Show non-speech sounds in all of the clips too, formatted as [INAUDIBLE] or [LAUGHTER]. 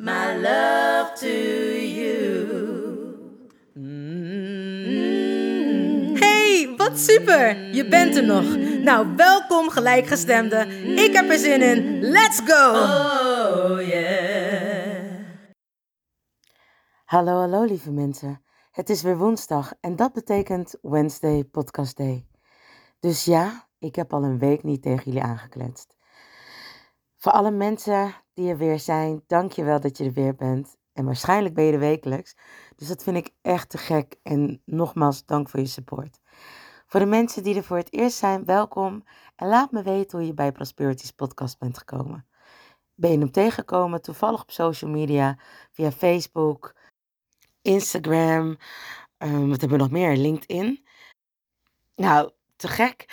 my love to you. Hey, wat super! Je bent er nog. Nou, welkom gelijkgestemde. Ik heb er zin in. Let's go! Oh yeah. Hallo, hallo lieve mensen. Het is weer woensdag en dat betekent Wednesday Podcast Day. Dus ja, ik heb al een week niet tegen jullie aangekletst. Voor alle mensen die er weer zijn, dank je wel dat je er weer bent. En waarschijnlijk ben je er wekelijks. Dus dat vind ik echt te gek. En nogmaals, dank voor je support. Voor de mensen die er voor het eerst zijn, welkom. En laat me weten hoe je bij Prosperities podcast bent gekomen. Ben je hem tegengekomen toevallig op social media, via Facebook, Instagram, ehm, wat hebben we nog meer? LinkedIn. Nou, te gek.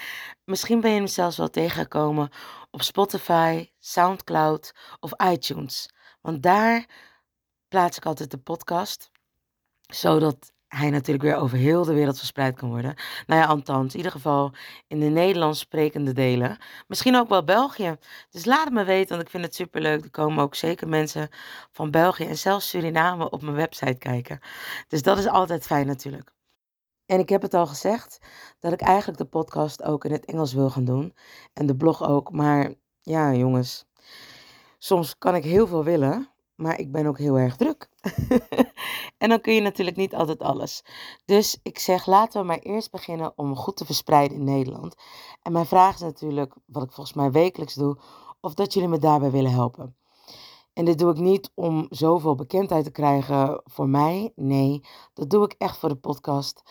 Misschien ben je hem zelfs wel tegengekomen op Spotify, SoundCloud of iTunes. Want daar plaats ik altijd de podcast, zodat hij natuurlijk weer over heel de wereld verspreid kan worden. Nou ja, althans, in ieder geval in de Nederlands sprekende delen. Misschien ook wel België. Dus laat het me weten, want ik vind het superleuk. Er komen ook zeker mensen van België en zelfs Suriname op mijn website kijken. Dus dat is altijd fijn natuurlijk. En ik heb het al gezegd dat ik eigenlijk de podcast ook in het Engels wil gaan doen. En de blog ook. Maar ja, jongens. Soms kan ik heel veel willen, maar ik ben ook heel erg druk. [LAUGHS] en dan kun je natuurlijk niet altijd alles. Dus ik zeg, laten we maar eerst beginnen om goed te verspreiden in Nederland. En mijn vraag is natuurlijk, wat ik volgens mij wekelijks doe, of dat jullie me daarbij willen helpen. En dit doe ik niet om zoveel bekendheid te krijgen voor mij. Nee, dat doe ik echt voor de podcast.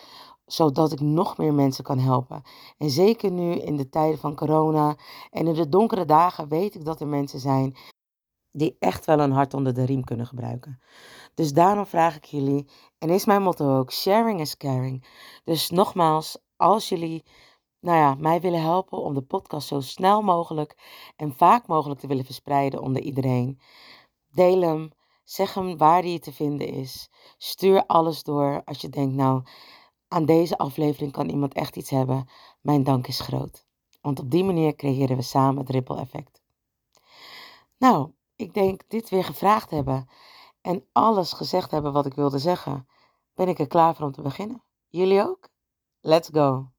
Zodat ik nog meer mensen kan helpen. En zeker nu in de tijden van corona en in de donkere dagen weet ik dat er mensen zijn die echt wel een hart onder de riem kunnen gebruiken. Dus daarom vraag ik jullie, en is mijn motto ook, sharing is caring. Dus nogmaals, als jullie nou ja, mij willen helpen om de podcast zo snel mogelijk en vaak mogelijk te willen verspreiden onder iedereen, deel hem, zeg hem waar die te vinden is. Stuur alles door als je denkt, nou, aan deze aflevering kan iemand echt iets hebben. Mijn dank is groot. Want op die manier creëren we samen het ripple effect. Nou, ik denk dit weer gevraagd hebben en alles gezegd hebben wat ik wilde zeggen, ben ik er klaar voor om te beginnen. Jullie ook? Let's go.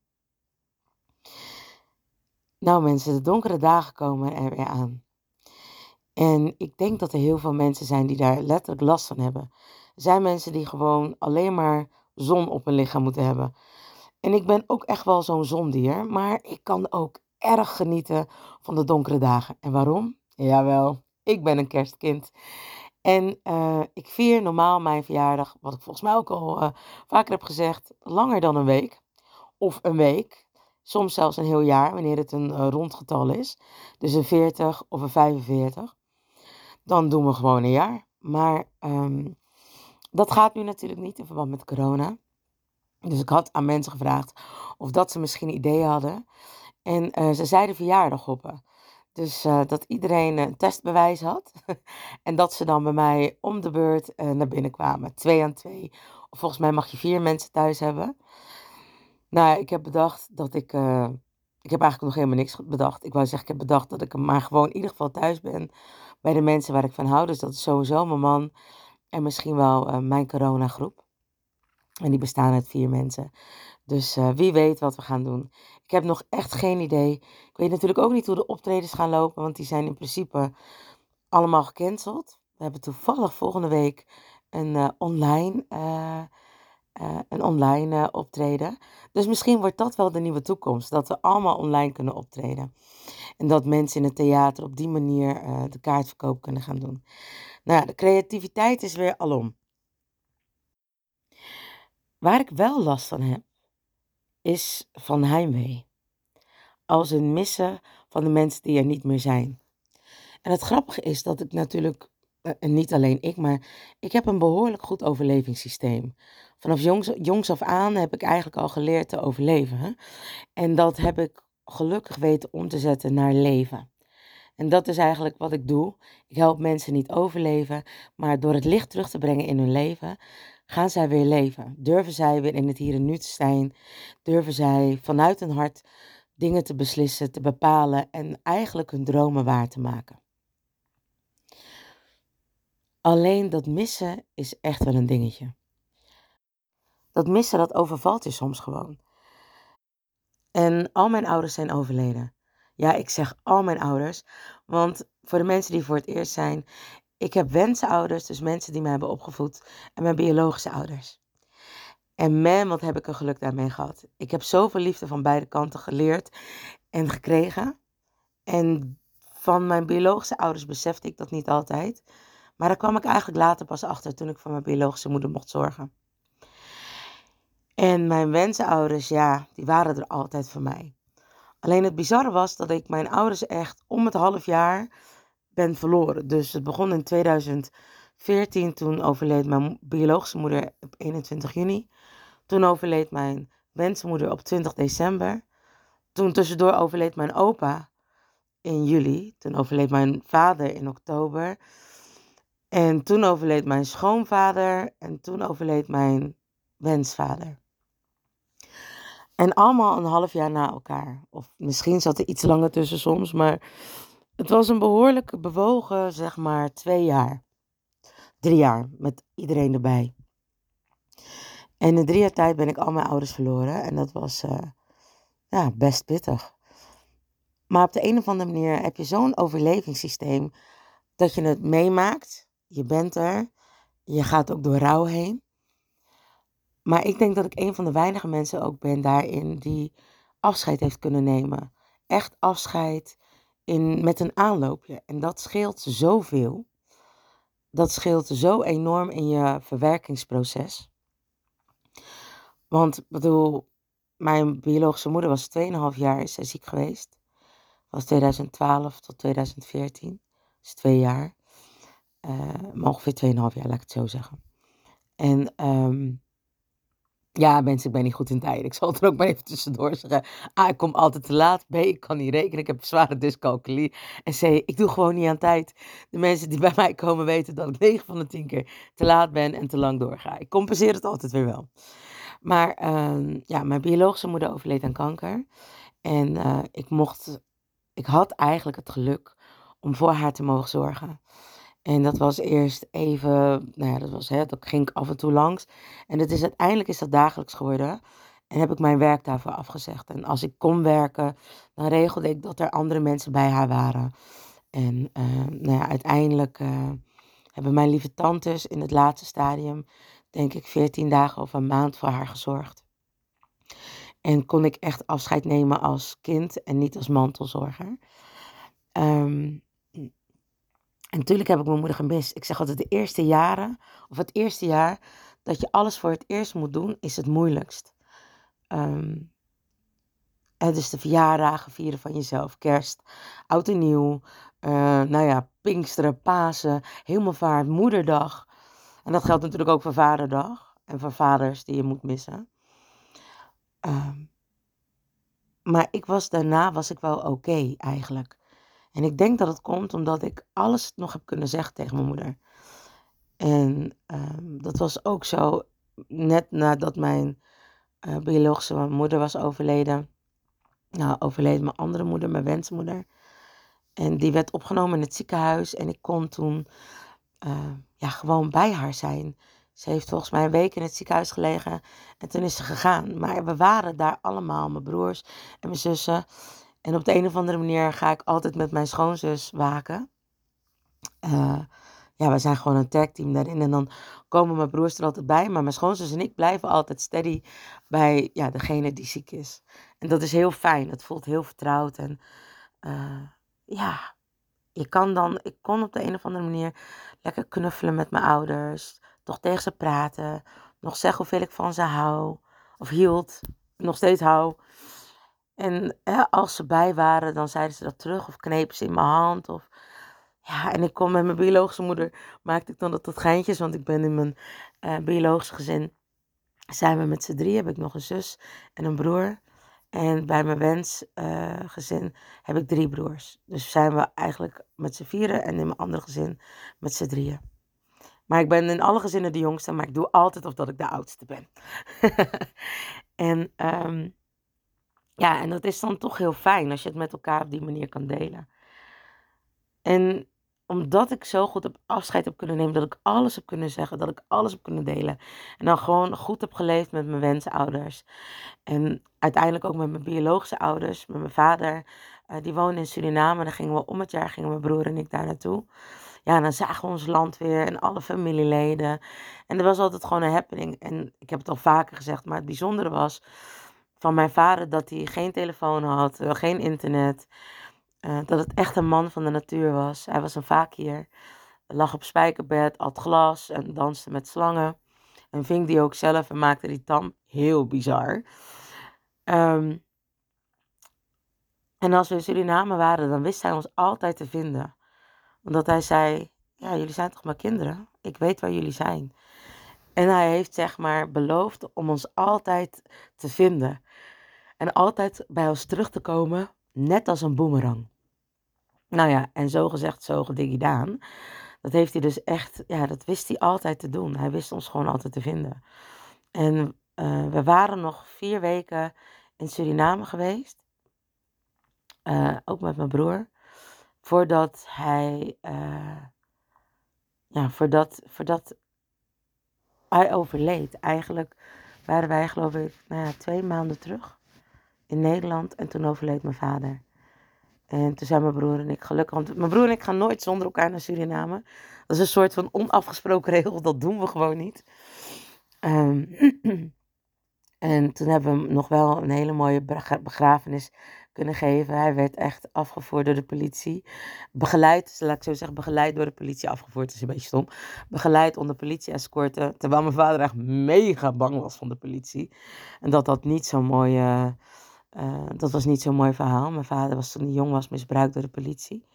Nou mensen, de donkere dagen komen er weer aan. En ik denk dat er heel veel mensen zijn die daar letterlijk last van hebben. Er zijn mensen die gewoon alleen maar zon op hun lichaam moeten hebben. En ik ben ook echt wel zo'n zondier, maar ik kan ook erg genieten van de donkere dagen. En waarom? Jawel, ik ben een kerstkind. En uh, ik vier normaal mijn verjaardag, wat ik volgens mij ook al uh, vaker heb gezegd, langer dan een week. Of een week. Soms zelfs een heel jaar, wanneer het een uh, rond getal is. Dus een 40 of een 45. Dan doen we gewoon een jaar. Maar um, dat gaat nu natuurlijk niet in verband met corona. Dus ik had aan mensen gevraagd of dat ze misschien ideeën hadden. En ze zeiden verjaardag hoppen. Dus uh, dat iedereen een testbewijs had. [LAUGHS] en dat ze dan bij mij om de beurt uh, naar binnen kwamen. Twee aan twee. Volgens mij mag je vier mensen thuis hebben. Nou, ik heb bedacht dat ik. Ik heb eigenlijk nog helemaal niks bedacht. Ik wou zeggen, ik heb bedacht dat ik maar gewoon in ieder geval thuis ben. Bij de mensen waar ik van hou. Dus dat is sowieso mijn man. En misschien wel mijn coronagroep. En die bestaan uit vier mensen. Dus uh, wie weet wat we gaan doen. Ik heb nog echt geen idee. Ik weet natuurlijk ook niet hoe de optredens gaan lopen, want die zijn in principe allemaal gecanceld. We hebben toevallig volgende week een uh, online uh, een online optreden. Dus misschien wordt dat wel de nieuwe toekomst. Dat we allemaal online kunnen optreden. En dat mensen in het theater op die manier de kaartverkoop kunnen gaan doen. Nou, de creativiteit is weer alom. Waar ik wel last van heb, is van heimwee. Als een missen van de mensen die er niet meer zijn. En het grappige is dat ik natuurlijk, eh, en niet alleen ik, maar ik heb een behoorlijk goed overlevingssysteem. Vanaf jongs, jongs af aan heb ik eigenlijk al geleerd te overleven. En dat heb ik gelukkig weten om te zetten naar leven. En dat is eigenlijk wat ik doe. Ik help mensen niet overleven, maar door het licht terug te brengen in hun leven, gaan zij weer leven. Durven zij weer in het hier en nu te zijn. Durven zij vanuit hun hart dingen te beslissen, te bepalen en eigenlijk hun dromen waar te maken. Alleen dat missen is echt wel een dingetje. Dat missen, dat overvalt je soms gewoon. En al mijn ouders zijn overleden. Ja, ik zeg al mijn ouders, want voor de mensen die voor het eerst zijn, ik heb wensenouders, dus mensen die mij hebben opgevoed, en mijn biologische ouders. En man, wat heb ik een geluk daarmee gehad. Ik heb zoveel liefde van beide kanten geleerd en gekregen. En van mijn biologische ouders besefte ik dat niet altijd. Maar daar kwam ik eigenlijk later pas achter toen ik voor mijn biologische moeder mocht zorgen. En mijn wensenouders, ja, die waren er altijd voor mij. Alleen het bizarre was dat ik mijn ouders echt om het half jaar ben verloren. Dus het begon in 2014, toen overleed mijn biologische moeder op 21 juni. Toen overleed mijn wensmoeder op 20 december. Toen tussendoor overleed mijn opa in juli. Toen overleed mijn vader in oktober. En toen overleed mijn schoonvader. En toen overleed mijn wensvader. En allemaal een half jaar na elkaar. Of misschien zat er iets langer tussen soms. Maar het was een behoorlijk bewogen, zeg maar, twee jaar. Drie jaar, met iedereen erbij. En in drie jaar tijd ben ik al mijn ouders verloren. En dat was uh, ja, best pittig. Maar op de een of andere manier heb je zo'n overlevingssysteem dat je het meemaakt. Je bent er. Je gaat ook door rouw heen. Maar ik denk dat ik een van de weinige mensen ook ben daarin die afscheid heeft kunnen nemen. Echt afscheid in, met een aanloopje. En dat scheelt zoveel. Dat scheelt zo enorm in je verwerkingsproces. Want, bedoel, mijn biologische moeder was 2,5 jaar ziek geweest. Was 2012 tot 2014. Dus twee jaar. Uh, maar ongeveer 2,5 jaar, laat ik het zo zeggen. En um, ja, mensen, ik ben niet goed in tijd. Ik zal het er ook maar even tussendoor zeggen. A, ik kom altijd te laat. B, ik kan niet rekenen. Ik heb zware dyscalculie. En C, ik doe gewoon niet aan tijd. De mensen die bij mij komen weten dat ik [LAUGHS] 9 van de 10 keer te laat ben en te lang doorga. Ik compenseer het altijd weer wel. Maar uh, ja, mijn biologische moeder overleed aan kanker. En uh, ik mocht, ik had eigenlijk het geluk om voor haar te mogen zorgen. En dat was eerst even, nou ja, dat was, dat ging ik af en toe langs. En het is, uiteindelijk is dat dagelijks geworden. En heb ik mijn werk daarvoor afgezegd. En als ik kon werken, dan regelde ik dat er andere mensen bij haar waren. En uh, nou ja, uiteindelijk uh, hebben mijn lieve tantes in het laatste stadium, denk ik, 14 dagen of een maand voor haar gezorgd. En kon ik echt afscheid nemen als kind en niet als mantelzorger. Um, en natuurlijk heb ik mijn moeder gemist. Ik zeg altijd de eerste jaren, of het eerste jaar dat je alles voor het eerst moet doen, is het moeilijkst. Um, het is de verjaardagen vieren van jezelf, kerst, oud en nieuw, uh, nou ja, Pinksteren, Pasen, Hemelvaart, Moederdag. En dat geldt natuurlijk ook voor Vaderdag en voor vaders die je moet missen. Um, maar ik was daarna was ik wel oké eigenlijk. En ik denk dat het komt omdat ik alles nog heb kunnen zeggen tegen mijn moeder. En um, dat was ook zo net nadat mijn uh, biologische moeder was overleden. Nou, overleed mijn andere moeder, mijn wensmoeder. En die werd opgenomen in het ziekenhuis. En ik kon toen uh, ja, gewoon bij haar zijn. Ze heeft volgens mij een week in het ziekenhuis gelegen. En toen is ze gegaan. Maar we waren daar allemaal, mijn broers en mijn zussen. En op de een of andere manier ga ik altijd met mijn schoonzus waken. Uh, ja, we zijn gewoon een tagteam daarin. En dan komen mijn broers er altijd bij. Maar mijn schoonzus en ik blijven altijd steady bij ja, degene die ziek is. En dat is heel fijn. Het voelt heel vertrouwd. En uh, ja, je kan dan, ik kon op de een of andere manier lekker knuffelen met mijn ouders. Toch tegen ze praten. Nog zeggen hoeveel ik van ze hou. Of hield. Nog steeds hou. En als ze bij waren, dan zeiden ze dat terug. Of knepen ze in mijn hand. Of, ja, en ik kom met mijn biologische moeder. Maakte ik dan dat tot geintjes. Want ik ben in mijn uh, biologische gezin. Zijn we met z'n drie. Heb ik nog een zus en een broer. En bij mijn wensgezin uh, heb ik drie broers. Dus zijn we eigenlijk met z'n vieren en in mijn andere gezin met z'n drieën. Maar ik ben in alle gezinnen de jongste, maar ik doe altijd of dat ik de oudste ben. [LAUGHS] en um, ja, en dat is dan toch heel fijn als je het met elkaar op die manier kan delen. En omdat ik zo goed op afscheid heb kunnen nemen, dat ik alles heb kunnen zeggen, dat ik alles heb kunnen delen. En dan gewoon goed heb geleefd met mijn wensouders. En uiteindelijk ook met mijn biologische ouders, met mijn vader. Uh, die woonde in Suriname. Dan gingen we om het jaar, gingen mijn broer en ik daar naartoe. Ja, dan zagen we ons land weer en alle familieleden. En er was altijd gewoon een happening. En ik heb het al vaker gezegd, maar het bijzondere was van mijn vader dat hij geen telefoon had, geen internet. Uh, dat het echt een man van de natuur was. Hij was een vakier. Lag op spijkerbed, at glas en danste met slangen. En ving die ook zelf en maakte die tam. Heel bizar. Um, en als we in Suriname waren, dan wist hij ons altijd te vinden. Omdat hij zei, ja, jullie zijn toch maar kinderen? Ik weet waar jullie zijn. En hij heeft zeg maar beloofd om ons altijd te vinden. En altijd bij ons terug te komen Net als een boemerang. Nou ja, en zo gezegd, zo gedaan. Dat heeft hij dus echt, ja, dat wist hij altijd te doen. Hij wist ons gewoon altijd te vinden. En uh, we waren nog vier weken in Suriname geweest. Uh, ook met mijn broer. Voordat hij, uh, ja, voordat, voordat hij overleed. Eigenlijk waren wij, geloof ik, nou ja, twee maanden terug in Nederland en toen overleed mijn vader. En toen zijn mijn broer en ik gelukkig, want mijn broer en ik gaan nooit zonder elkaar naar Suriname. Dat is een soort van onafgesproken [LAUGHS] regel, dat doen we gewoon niet. Um, [CLEARS THROAT] en toen hebben we hem nog wel een hele mooie begrafenis kunnen geven. Hij werd echt afgevoerd door de politie. Begeleid, laat ik zo zeggen, begeleid door de politie. Afgevoerd is een beetje stom. Begeleid onder politie-escorten. Terwijl mijn vader echt mega bang was van de politie. En dat dat niet zo'n mooie dat was niet zo'n mooi verhaal. Mijn vader was toen hij jong was misbruikt door de politie.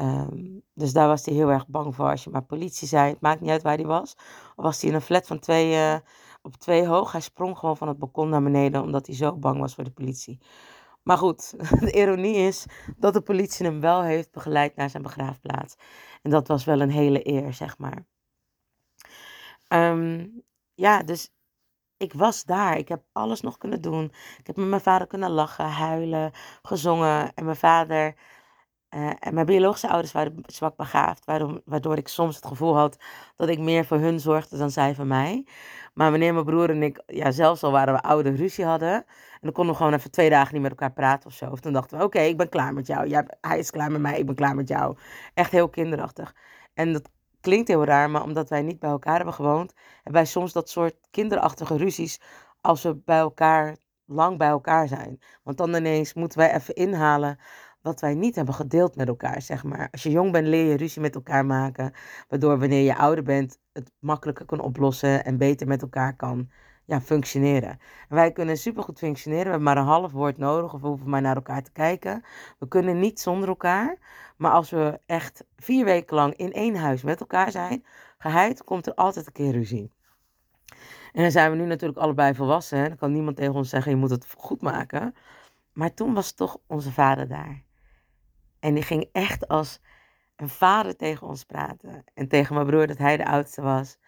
Um, dus daar was hij heel erg bang voor. Als je maar politie zei, het maakt niet uit waar hij was. Of was hij in een flat van twee, uh, op twee hoog. Hij sprong gewoon van het balkon naar beneden omdat hij zo bang was voor de politie. Maar goed, [LAUGHS] de ironie is dat de politie hem wel heeft begeleid naar zijn begraafplaats. En dat was wel een hele eer, zeg maar. Um, ja, dus ik was daar. Ik heb alles nog kunnen doen. Ik heb met mijn vader kunnen lachen, huilen, gezongen. En mijn vader uh, en mijn biologische ouders waren zwak begaafd, waardoor, waardoor ik soms het gevoel had dat ik meer voor hun zorgde dan zij voor mij. Maar wanneer mijn broer en ik, ja, zelfs al waren we oude ruzie hadden, en dan konden we gewoon even twee dagen niet met elkaar praten of zo. Of dan dachten we, oké, ik ben klaar met jou. Jij, hij is klaar met mij, ik ben klaar met jou. Echt heel kinderachtig. En dat klinkt heel raar, maar omdat wij niet bij elkaar hebben gewoond, hebben wij soms dat soort kinderachtige ruzies als we bij elkaar, lang bij elkaar zijn. Want dan ineens moeten wij even inhalen wat wij niet hebben gedeeld met elkaar, zeg maar. Als je jong bent, leer je ruzie met elkaar maken, waardoor wanneer je ouder bent, het makkelijker kan oplossen en beter met elkaar kan ja, functioneren. En wij kunnen supergoed functioneren. We hebben maar een half woord nodig of we hoeven maar naar elkaar te kijken. We kunnen niet zonder elkaar. Maar als we echt vier weken lang in één huis met elkaar zijn, geheid, komt er altijd een keer ruzie. En dan zijn we nu natuurlijk allebei volwassen. Hè? Dan kan niemand tegen ons zeggen, je moet het goed maken. Maar toen was toch onze vader daar. En die ging echt als een vader tegen ons praten. En tegen mijn broer dat hij de oudste was.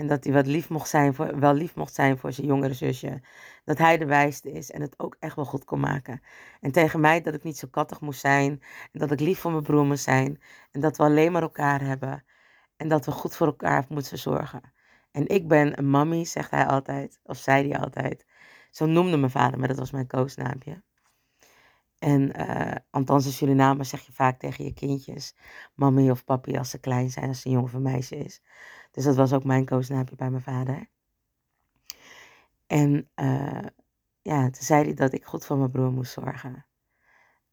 En dat hij wat lief mocht zijn voor, wel lief mocht zijn voor zijn jongere zusje. Dat hij de wijste is en het ook echt wel goed kon maken. En tegen mij dat ik niet zo kattig moest zijn. En dat ik lief voor mijn broer moest zijn. En dat we alleen maar elkaar hebben. En dat we goed voor elkaar moeten zorgen. En ik ben een mammy, zegt hij altijd. Of zei hij altijd. Zo noemde mijn vader maar dat was mijn koosnaampje. En uh, althans in Suriname zeg je vaak tegen je kindjes, mami of papi als ze klein zijn, als ze een jongen of een meisje is. Dus dat was ook mijn koosnaapje bij mijn vader. En uh, ja, toen zei hij dat ik goed voor mijn broer moest zorgen.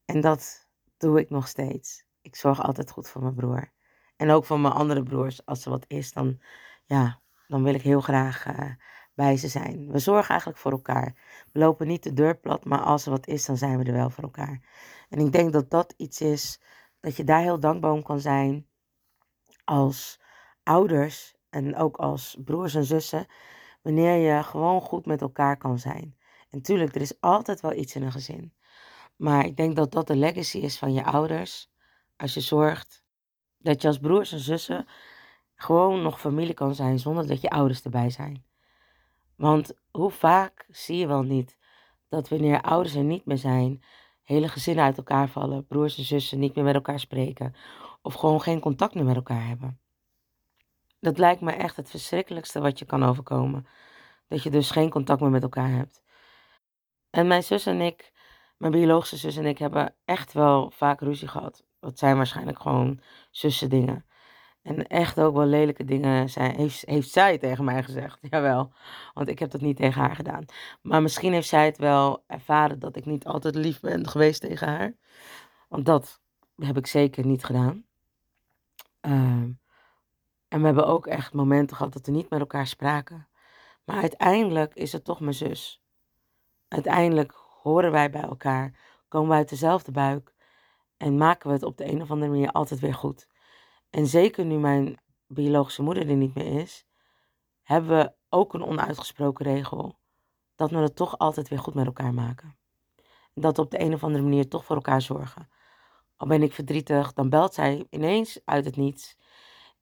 En dat doe ik nog steeds. Ik zorg altijd goed voor mijn broer. En ook voor mijn andere broers. Als er wat is, dan, ja, dan wil ik heel graag uh, bij ze zijn. We zorgen eigenlijk voor elkaar. We lopen niet de deur plat, maar als er wat is, dan zijn we er wel voor elkaar. En ik denk dat dat iets is dat je daar heel dankbaar om kan zijn als ouders en ook als broers en zussen, wanneer je gewoon goed met elkaar kan zijn. En tuurlijk, er is altijd wel iets in een gezin. Maar ik denk dat dat de legacy is van je ouders. Als je zorgt dat je als broers en zussen gewoon nog familie kan zijn zonder dat je ouders erbij zijn. Want hoe vaak zie je wel niet dat wanneer ouders er niet meer zijn, hele gezinnen uit elkaar vallen, broers en zussen niet meer met elkaar spreken of gewoon geen contact meer met elkaar hebben. Dat lijkt me echt het verschrikkelijkste wat je kan overkomen. Dat je dus geen contact meer met elkaar hebt. En mijn zus en ik, mijn biologische zus en ik, hebben echt wel vaak ruzie gehad. Dat zijn waarschijnlijk gewoon zussen dingen. En echt ook wel lelijke dingen zijn, heeft, heeft zij tegen mij gezegd. [LAUGHS] Jawel, want ik heb dat niet tegen haar gedaan. Maar misschien heeft zij het wel ervaren dat ik niet altijd lief ben geweest tegen haar. Want dat heb ik zeker niet gedaan. Uh, en we hebben ook echt momenten gehad dat we niet met elkaar spraken. Maar uiteindelijk is het toch mijn zus. Uiteindelijk horen wij bij elkaar, komen wij uit dezelfde buik en maken we het op de een of andere manier altijd weer goed. En zeker nu mijn biologische moeder er niet meer is, hebben we ook een onuitgesproken regel dat we het toch altijd weer goed met elkaar maken. Dat we op de een of andere manier toch voor elkaar zorgen. Al ben ik verdrietig, dan belt zij ineens uit het niets.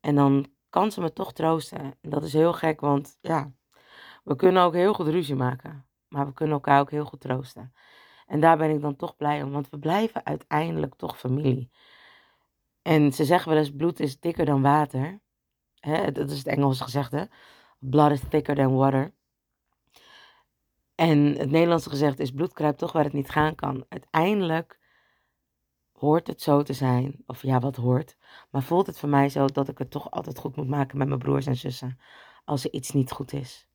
En dan kan ze me toch troosten. En dat is heel gek, want ja, we kunnen ook heel goed ruzie maken. Maar we kunnen elkaar ook heel goed troosten. En daar ben ik dan toch blij om, want we blijven uiteindelijk toch familie. En ze zeggen wel eens, bloed is dikker dan water. Hè, dat is het Engelse gezegde. Blood is thicker than water. En het Nederlandse gezegde is, bloed kruipt toch waar het niet gaan kan. Uiteindelijk hoort het zo te zijn, of ja, wat hoort, maar voelt het voor mij zo dat ik het toch altijd goed moet maken met mijn broers en zussen als er iets niet goed is.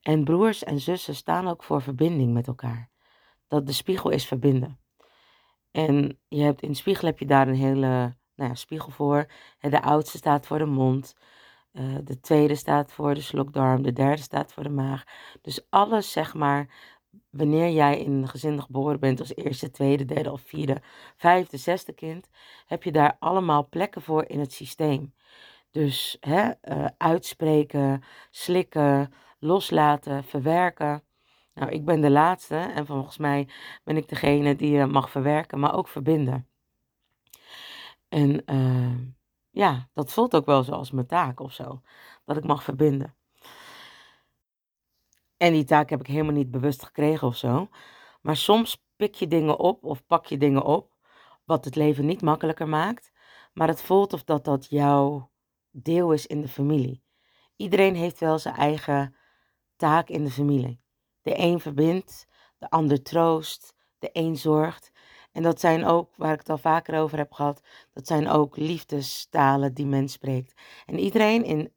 En broers en zussen staan ook voor verbinding met elkaar. Dat de spiegel is verbinden. En je hebt, in de spiegel heb je daar een hele nou ja, spiegel voor. De oudste staat voor de mond. Uh, de tweede staat voor de slokdarm. De derde staat voor de maag. Dus alles, zeg maar, wanneer jij in een gezin geboren bent als eerste, tweede, derde of vierde, vijfde, zesde kind, heb je daar allemaal plekken voor in het systeem. Dus hè, uh, uitspreken, slikken, loslaten, verwerken. Nou, ik ben de laatste en volgens mij ben ik degene die je mag verwerken, maar ook verbinden. En uh, ja, dat voelt ook wel zoals mijn taak of zo, dat ik mag verbinden. En die taak heb ik helemaal niet bewust gekregen of zo. Maar soms pik je dingen op of pak je dingen op, wat het leven niet makkelijker maakt. Maar het voelt of dat dat jouw deel is in de familie. Iedereen heeft wel zijn eigen taak in de familie. De een verbindt, de ander troost, de een zorgt. En dat zijn ook, waar ik het al vaker over heb gehad, dat zijn ook liefdestalen die men spreekt. En iedereen in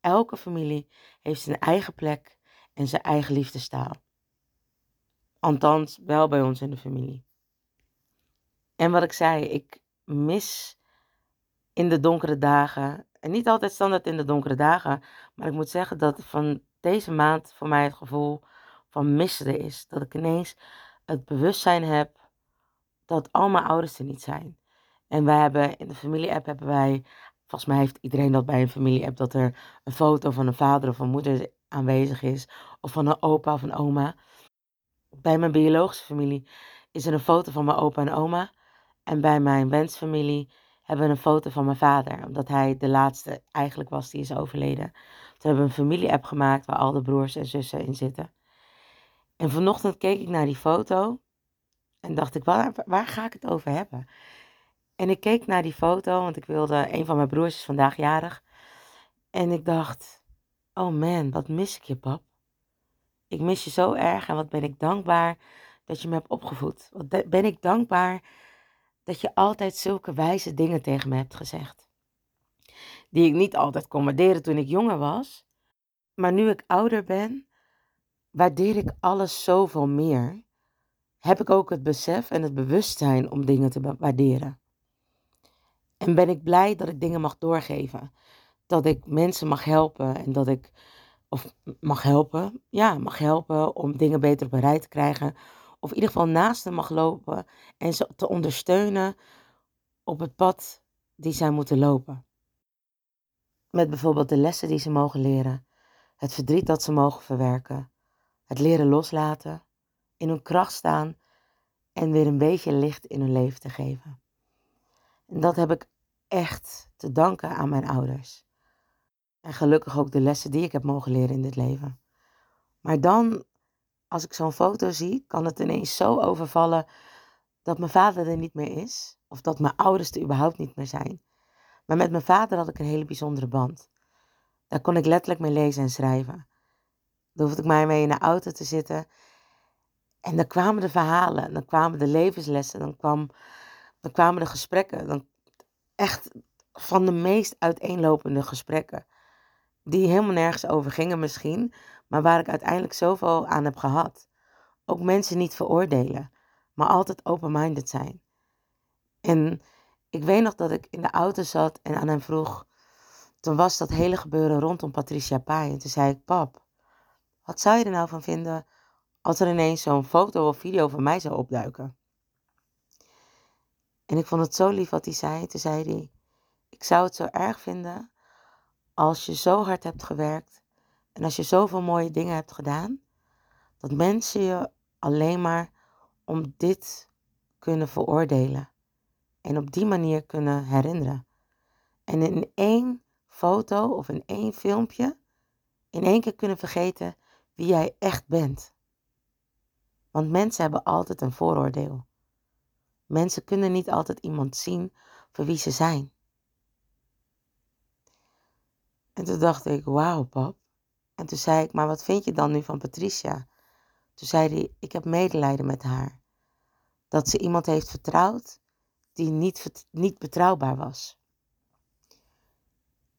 elke familie heeft zijn eigen plek en zijn eigen liefdestaal. Althans, wel bij ons in de familie. En wat ik zei, ik mis in de donkere dagen, en niet altijd standaard in de donkere dagen, maar ik moet zeggen dat van deze maand voor mij het gevoel van missen is. Dat ik ineens het bewustzijn heb dat al mijn ouders er niet zijn. En wij hebben in de familie-app hebben wij, volgens mij heeft iedereen dat bij een familie-app, dat er een foto van een vader of een moeder aanwezig is, of van een opa of een oma. Bij mijn biologische familie is er een foto van mijn opa en oma. En bij mijn wensfamilie hebben we een foto van mijn vader, omdat hij de laatste eigenlijk was die is overleden. Toen hebben we een familie-app gemaakt waar al de broers en zussen in zitten. En vanochtend keek ik naar die foto en dacht ik, waar, waar ga ik het over hebben? En ik keek naar die foto, want ik wilde, een van mijn broers is vandaag jarig. En ik dacht, Oh man, wat mis ik je, pap. Ik mis je zo erg en wat ben ik dankbaar dat je me hebt opgevoed. Wat ben ik dankbaar dat je altijd zulke wijze dingen tegen me hebt gezegd. Die ik niet altijd kon waarderen toen ik jonger was. Maar nu ik ouder ben, waardeer ik alles zoveel meer. Heb ik ook het besef en het bewustzijn om dingen te waarderen. En ben ik blij dat ik dingen mag doorgeven. Dat ik mensen mag helpen en dat ik, of mag helpen, ja, mag helpen om dingen beter bereid te krijgen. Of in ieder geval naast hem mag lopen en ze te ondersteunen op het pad die zij moeten lopen. Met bijvoorbeeld de lessen die ze mogen leren, het verdriet dat ze mogen verwerken, het leren loslaten, in hun kracht staan en weer een beetje licht in hun leven te geven. En dat heb ik echt te danken aan mijn ouders. En gelukkig ook de lessen die ik heb mogen leren in dit leven. Maar dan, als ik zo'n foto zie, kan het ineens zo overvallen dat mijn vader er niet meer is. Of dat mijn ouders er überhaupt niet meer zijn. Maar met mijn vader had ik een hele bijzondere band. Daar kon ik letterlijk mee lezen en schrijven. Dan hoefde ik maar mee in de auto te zitten. En dan kwamen de verhalen, dan kwamen de levenslessen, dan, kwam, dan kwamen de gesprekken. Dan echt van de meest uiteenlopende gesprekken. Die helemaal nergens over gingen misschien, maar waar ik uiteindelijk zoveel aan heb gehad. Ook mensen niet veroordelen, maar altijd open-minded zijn. En ik weet nog dat ik in de auto zat en aan hem vroeg. Toen was dat hele gebeuren rondom Patricia Pai. En toen zei ik, pap, wat zou je er nou van vinden als er ineens zo'n foto of video van mij zou opduiken? En ik vond het zo lief wat hij zei. Toen zei hij, ik zou het zo erg vinden als je zo hard hebt gewerkt en als je zoveel mooie dingen hebt gedaan, dat mensen je alleen maar om dit kunnen veroordelen en op die manier kunnen herinneren. En in één foto of in één filmpje in één keer kunnen vergeten wie jij echt bent. Want mensen hebben altijd een vooroordeel. Mensen kunnen niet altijd iemand zien voor wie ze zijn. En toen dacht ik, wauw pap. En toen zei ik, maar wat vind je dan nu van Patricia? Toen zei hij, ik heb medelijden met haar. Dat ze iemand heeft vertrouwd die niet, niet betrouwbaar was.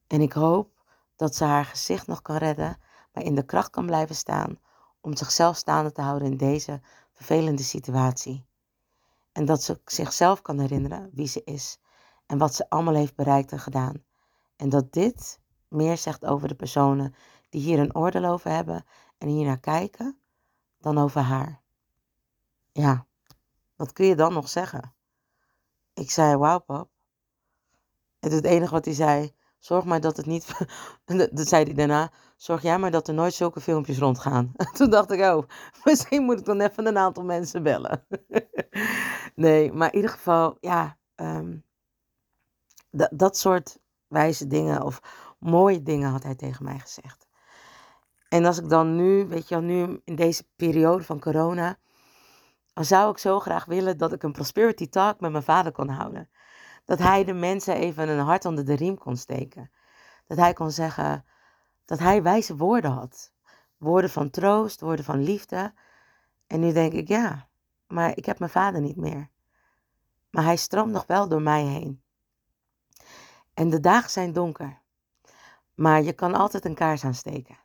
En ik hoop dat ze haar gezicht nog kan redden, maar in de kracht kan blijven staan om zichzelf staande te houden in deze vervelende situatie. En dat ze zichzelf kan herinneren wie ze is en wat ze allemaal heeft bereikt en gedaan. En dat dit meer zegt over de personen die hier een oordeel over hebben en hier naar kijken, dan over haar. Ja, wat kun je dan nog zeggen? Ik zei, wauw pap. En het enige wat hij zei, zorg maar dat het niet, [LAUGHS] dat zei hij daarna, zorg jij maar dat er nooit zulke filmpjes rondgaan. [LAUGHS] Toen dacht ik, oh, [LAUGHS] misschien moet ik dan even een aantal mensen bellen. nee, maar in ieder geval, ja, um, dat soort wijze dingen of mooie dingen had hij tegen mij gezegd. En als ik dan nu, weet je wel, nu in deze periode van corona, zou ik zo graag willen dat ik een prosperity talk met mijn vader kon houden. Dat hij de mensen even een hart onder de riem kon steken. Dat hij kon zeggen dat hij wijze woorden had. Woorden van troost, woorden van liefde. En nu denk ik, ja, maar ik heb mijn vader niet meer. Maar hij stroomt nog wel door mij heen. En de dagen zijn donker. Maar je kan altijd een kaars aansteken.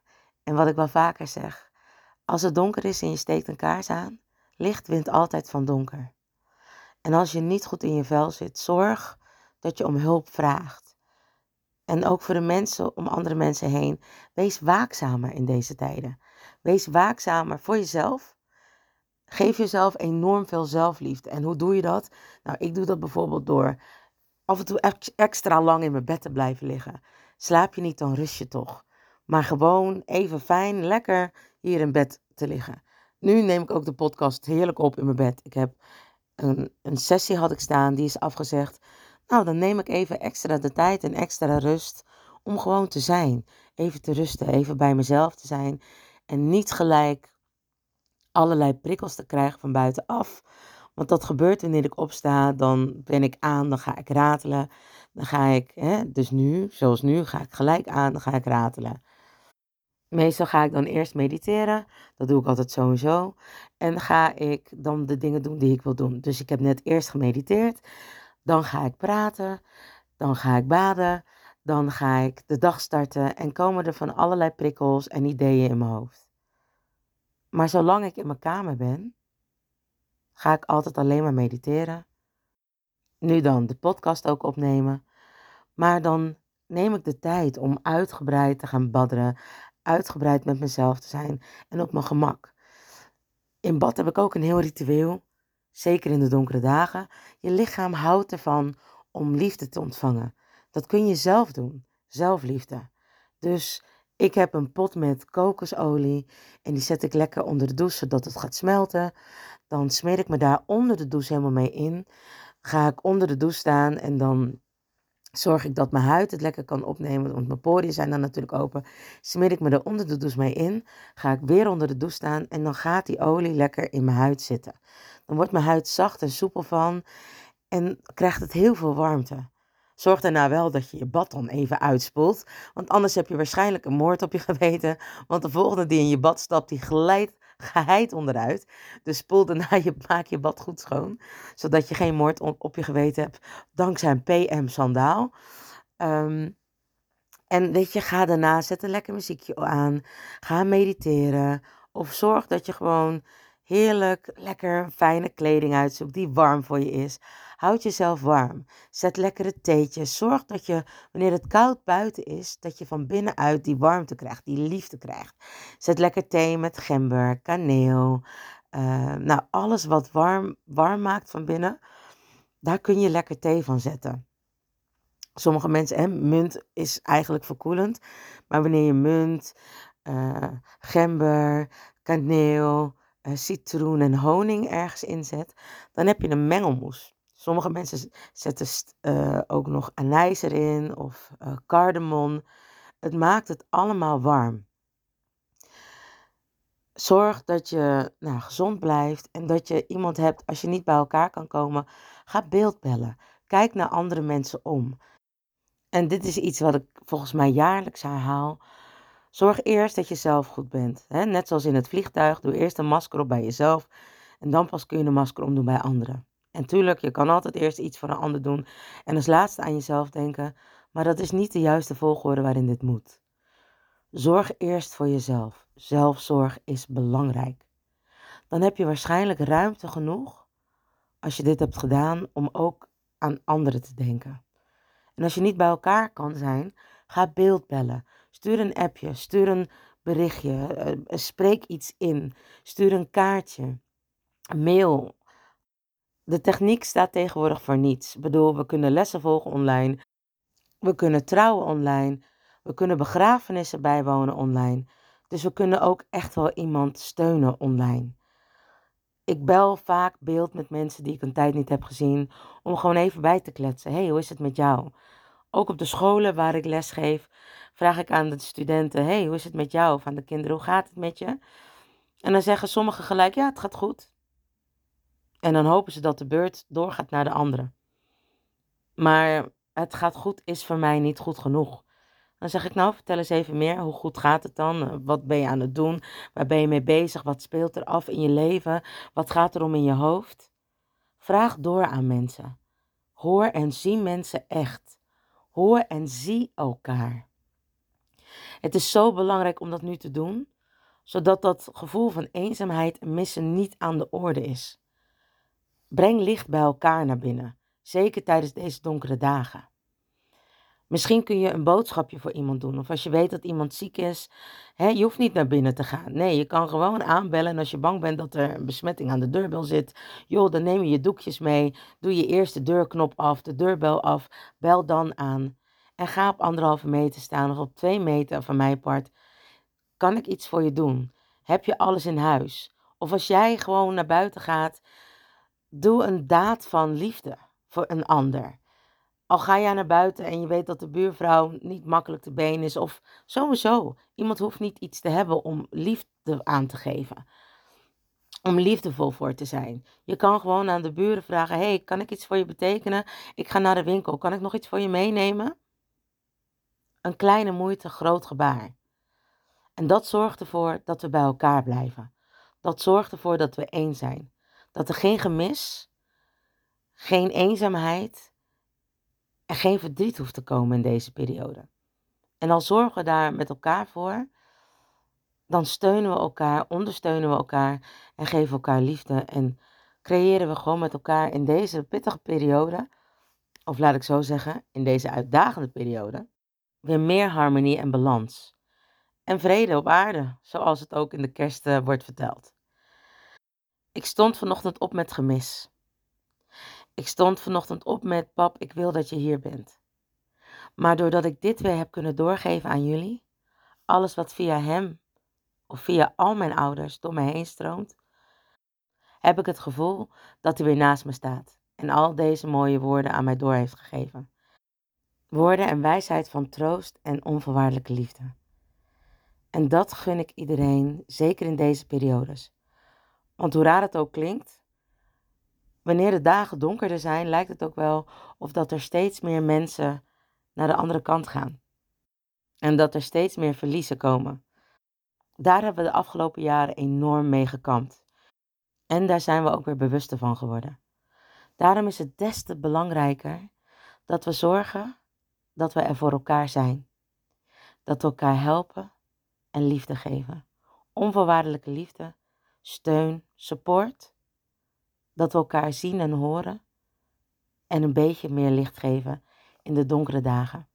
En wat ik wel vaker zeg, als het donker is en je steekt een kaars aan, licht wint altijd van donker. En als je niet goed in je vel zit, zorg dat je om hulp vraagt. En ook voor de mensen om andere mensen heen, wees waakzamer in deze tijden. Wees waakzamer voor jezelf. Geef jezelf enorm veel zelfliefde. En hoe doe je dat? Nou, ik doe dat bijvoorbeeld door af en toe extra lang in mijn bed te blijven liggen. Slaap je niet, dan rust je toch. Maar gewoon even fijn, lekker hier in bed te liggen. Nu neem ik ook de podcast heerlijk op in mijn bed. Ik heb een, een sessie had ik staan, die is afgezegd. Nou, dan neem ik even extra de tijd en extra rust om gewoon te zijn. Even te rusten, even bij mezelf te zijn. En niet gelijk allerlei prikkels te krijgen van buitenaf. Want dat gebeurt wanneer ik opsta, dan ben ik aan, dan ga ik ratelen. Dan ga ik, hè, dus nu, zoals nu, ga ik gelijk aan, dan ga ik ratelen. Meestal ga ik dan eerst mediteren. Dat doe ik altijd sowieso. En ga ik dan de dingen doen die ik wil doen. Dus ik heb net eerst gemediteerd. Dan ga ik praten. Dan ga ik baden. Dan ga ik de dag starten. En komen er van allerlei prikkels en ideeën in mijn hoofd. Maar zolang ik in mijn kamer ben, ga ik altijd alleen maar mediteren. Nu dan de podcast ook opnemen. Maar dan neem ik de tijd om uitgebreid te gaan badderen, uitgebreid met mezelf te zijn en op mijn gemak. In bad heb ik ook een heel ritueel, zeker in de donkere dagen. Je lichaam houdt ervan om liefde te ontvangen. Dat kun je zelf doen, zelfliefde. Dus ik heb een pot met kokosolie en die zet ik lekker onder de douche zodat het gaat smelten. Dan smeer ik me daar onder de douche helemaal mee in. Ga ik onder de douche staan en dan zorg ik dat mijn huid het lekker kan opnemen, want mijn poriën zijn dan natuurlijk open. Smeer ik me er onder de douche mee in, ga ik weer onder de douche staan en dan gaat die olie lekker in mijn huid zitten. Dan wordt mijn huid zacht en soepel van en krijgt het heel veel warmte. Zorg daarna wel dat je je bad dan even uitspoelt, want anders heb je waarschijnlijk een moord op je [LAUGHS] geweten, want de volgende die in je bad stapt, die glijdt geheid onderuit. Dus spoel daarna [LAUGHS] je, maak je bad goed schoon. Zodat je geen moord op, je geweten hebt. Dankzij een PM-sandaal. Ehm, en weet je, ga daarna, zet een lekker muziekje aan. Ga mediteren. Of zorg dat je gewoon heerlijk, lekker, fijne kleding uitzoekt die warm voor je is. Houd jezelf warm. Zet lekkere theetjes. Zorg dat je, wanneer het koud buiten is, dat je van binnenuit die warmte krijgt, die liefde krijgt. Zet lekker thee met gember, kaneel. Uh, nou, alles wat warm, warm maakt van binnen, daar kun je lekker thee van zetten. Sommige mensen, hè, munt is eigenlijk verkoelend. Maar wanneer je munt, uh, gember, kaneel, uh, citroen en honing ergens inzet, dan heb je een mengelmoes. Sommige mensen zetten uh, ook nog anijs erin of uh, cardamom. Het maakt het allemaal warm. Zorg dat je nou, gezond blijft en dat je iemand hebt, als je niet bij elkaar kan komen, ga beeldbellen. Kijk naar andere mensen om. En dit is iets wat ik volgens mij jaarlijks herhaal. Zorg eerst dat je zelf goed bent. Net zoals in het vliegtuig, doe eerst een masker op bij jezelf en dan pas kun je een masker omdoen bij anderen. En tuurlijk, je kan altijd eerst iets voor een ander doen en als laatste aan jezelf denken, maar dat is niet de juiste volgorde waarin dit moet. Zorg eerst voor jezelf. Zelfzorg is belangrijk. Dan heb je waarschijnlijk ruimte genoeg, als je dit hebt gedaan, om ook aan anderen te denken. En als je niet bij elkaar kan zijn, ga beeldbellen. Stuur een appje, stuur een berichtje, eh, spreek iets in, stuur een kaartje, mail, de techniek staat tegenwoordig voor niets. Ik bedoel, we kunnen lessen volgen online. We kunnen trouwen online. We kunnen begrafenissen bijwonen online. Dus we kunnen ook echt wel iemand steunen online. Ik bel vaak beeld met mensen die ik een tijd niet heb gezien. Om gewoon even bij te kletsen. hey, hoe is het met jou? Ook op de scholen waar ik les geef, vraag ik aan de studenten: hey, hoe is het met jou? Of aan de kinderen: hoe gaat het met je? En dan zeggen sommigen gelijk: ja, het gaat goed. En dan hopen ze dat de beurt doorgaat naar de andere. Maar het gaat goed is voor mij niet goed genoeg. Dan zeg ik nou, vertel eens even meer. Hoe goed gaat het dan? Wat ben je aan het doen? Waar ben je mee bezig? Wat speelt er af in je leven? Wat gaat er om in je hoofd? Vraag door aan mensen. Hoor en zie mensen echt. Hoor en zie elkaar. Het is zo belangrijk om dat nu te doen, zodat dat gevoel van eenzaamheid en missen niet aan de orde is. Breng licht bij elkaar naar binnen, zeker tijdens deze donkere dagen. Misschien kun je een boodschapje voor iemand doen. Of als je weet dat iemand ziek is, hè, je hoeft niet naar binnen te gaan. Nee, je kan gewoon aanbellen. En als je bang bent dat er een besmetting aan de deurbel zit, joh, dan neem je je doekjes mee. Doe je eerst de deurknop af, de deurbel af. Bel dan aan. En ga op anderhalve meter staan of op twee meter van mijn part. Kan ik iets voor je doen? Heb je alles in huis? Of als jij gewoon naar buiten gaat Doe een daad van liefde voor een ander. Al ga jij naar buiten en je weet dat de buurvrouw niet makkelijk te been is, of sowieso, iemand hoeft niet iets te hebben om liefde aan te geven. Om liefdevol voor te zijn. Je kan gewoon aan de buren vragen: hey, kan ik iets voor je betekenen? Ik ga naar de winkel, kan ik nog iets voor je meenemen? Een kleine moeite, groot gebaar. En dat zorgt ervoor dat we bij elkaar blijven. Dat zorgt ervoor dat we één zijn. Dat er geen gemis, geen eenzaamheid en geen verdriet hoeft te komen in deze periode. En dan zorgen we daar met elkaar voor, dan steunen we elkaar, ondersteunen we elkaar en geven elkaar liefde. En creëren we gewoon met elkaar in deze pittige periode, of laat ik zo zeggen, in deze uitdagende periode, weer meer harmonie en balans. En vrede op aarde, zoals het ook in de kerst uh, wordt verteld. Ik stond vanochtend op met gemis. Ik stond vanochtend op met pap, ik wil dat je hier bent. Maar doordat ik dit weer heb kunnen doorgeven aan jullie, alles wat via hem of via al mijn ouders door mij heen stroomt, heb ik het gevoel dat hij weer naast me staat en al deze mooie woorden aan mij door heeft gegeven. Woorden en wijsheid van troost en onvoorwaardelijke liefde. En dat gun ik iedereen, zeker in deze periodes. Want hoe raar het ook klinkt, wanneer de dagen donkerder zijn, lijkt het ook wel of dat er steeds meer mensen naar de andere kant gaan. En dat er steeds meer verliezen komen. Daar hebben we de afgelopen jaren enorm mee gekampt. En daar zijn we ook weer bewuster van geworden. Daarom is het des te belangrijker dat we zorgen dat we er voor elkaar zijn. Dat we elkaar helpen en liefde geven. Onvoorwaardelijke liefde, steun, support. Dat we elkaar zien en horen en een beetje meer licht geven in de donkere dagen.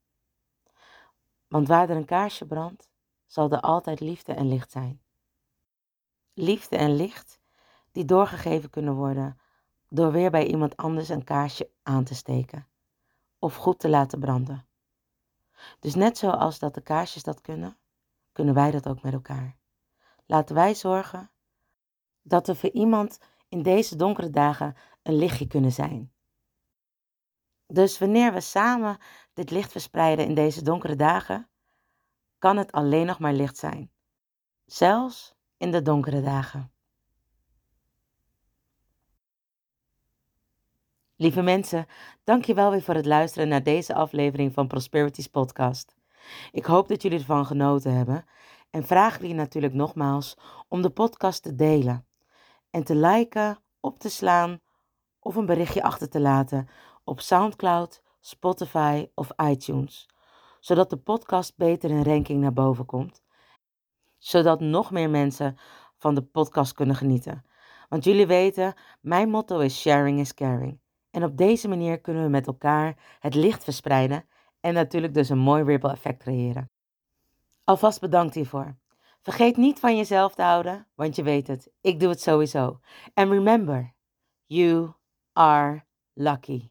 Want waar er een kaarsje brandt, zal er altijd liefde en licht zijn. Liefde en licht die doorgegeven kunnen worden door weer bij iemand anders een kaarsje aan te steken of goed te laten branden. Dus net zoals dat de kaarsjes dat kunnen, kunnen wij dat ook met elkaar. Laten wij zorgen dat we voor iemand in deze donkere dagen een lichtje kunnen zijn. Dus wanneer we samen dit licht verspreiden in deze donkere dagen, kan het alleen nog maar licht zijn. Zelfs in de donkere dagen. Lieve mensen, dank je wel weer voor het luisteren naar deze aflevering van Prosperities Podcast. Ik hoop dat jullie ervan genoten hebben en vraag jullie natuurlijk nogmaals om de podcast te delen en te liken, op te slaan of een berichtje achter te laten op SoundCloud, Spotify of iTunes, zodat de podcast beter in ranking naar boven komt, zodat nog meer mensen van de podcast kunnen genieten. Want jullie weten, mijn motto is sharing is caring. En op deze manier kunnen we met elkaar het licht verspreiden en natuurlijk dus een mooi ripple effect creëren. Alvast bedankt hiervoor. Vergeet niet van jezelf te houden, want je weet het, ik doe het sowieso. And remember, you are lucky.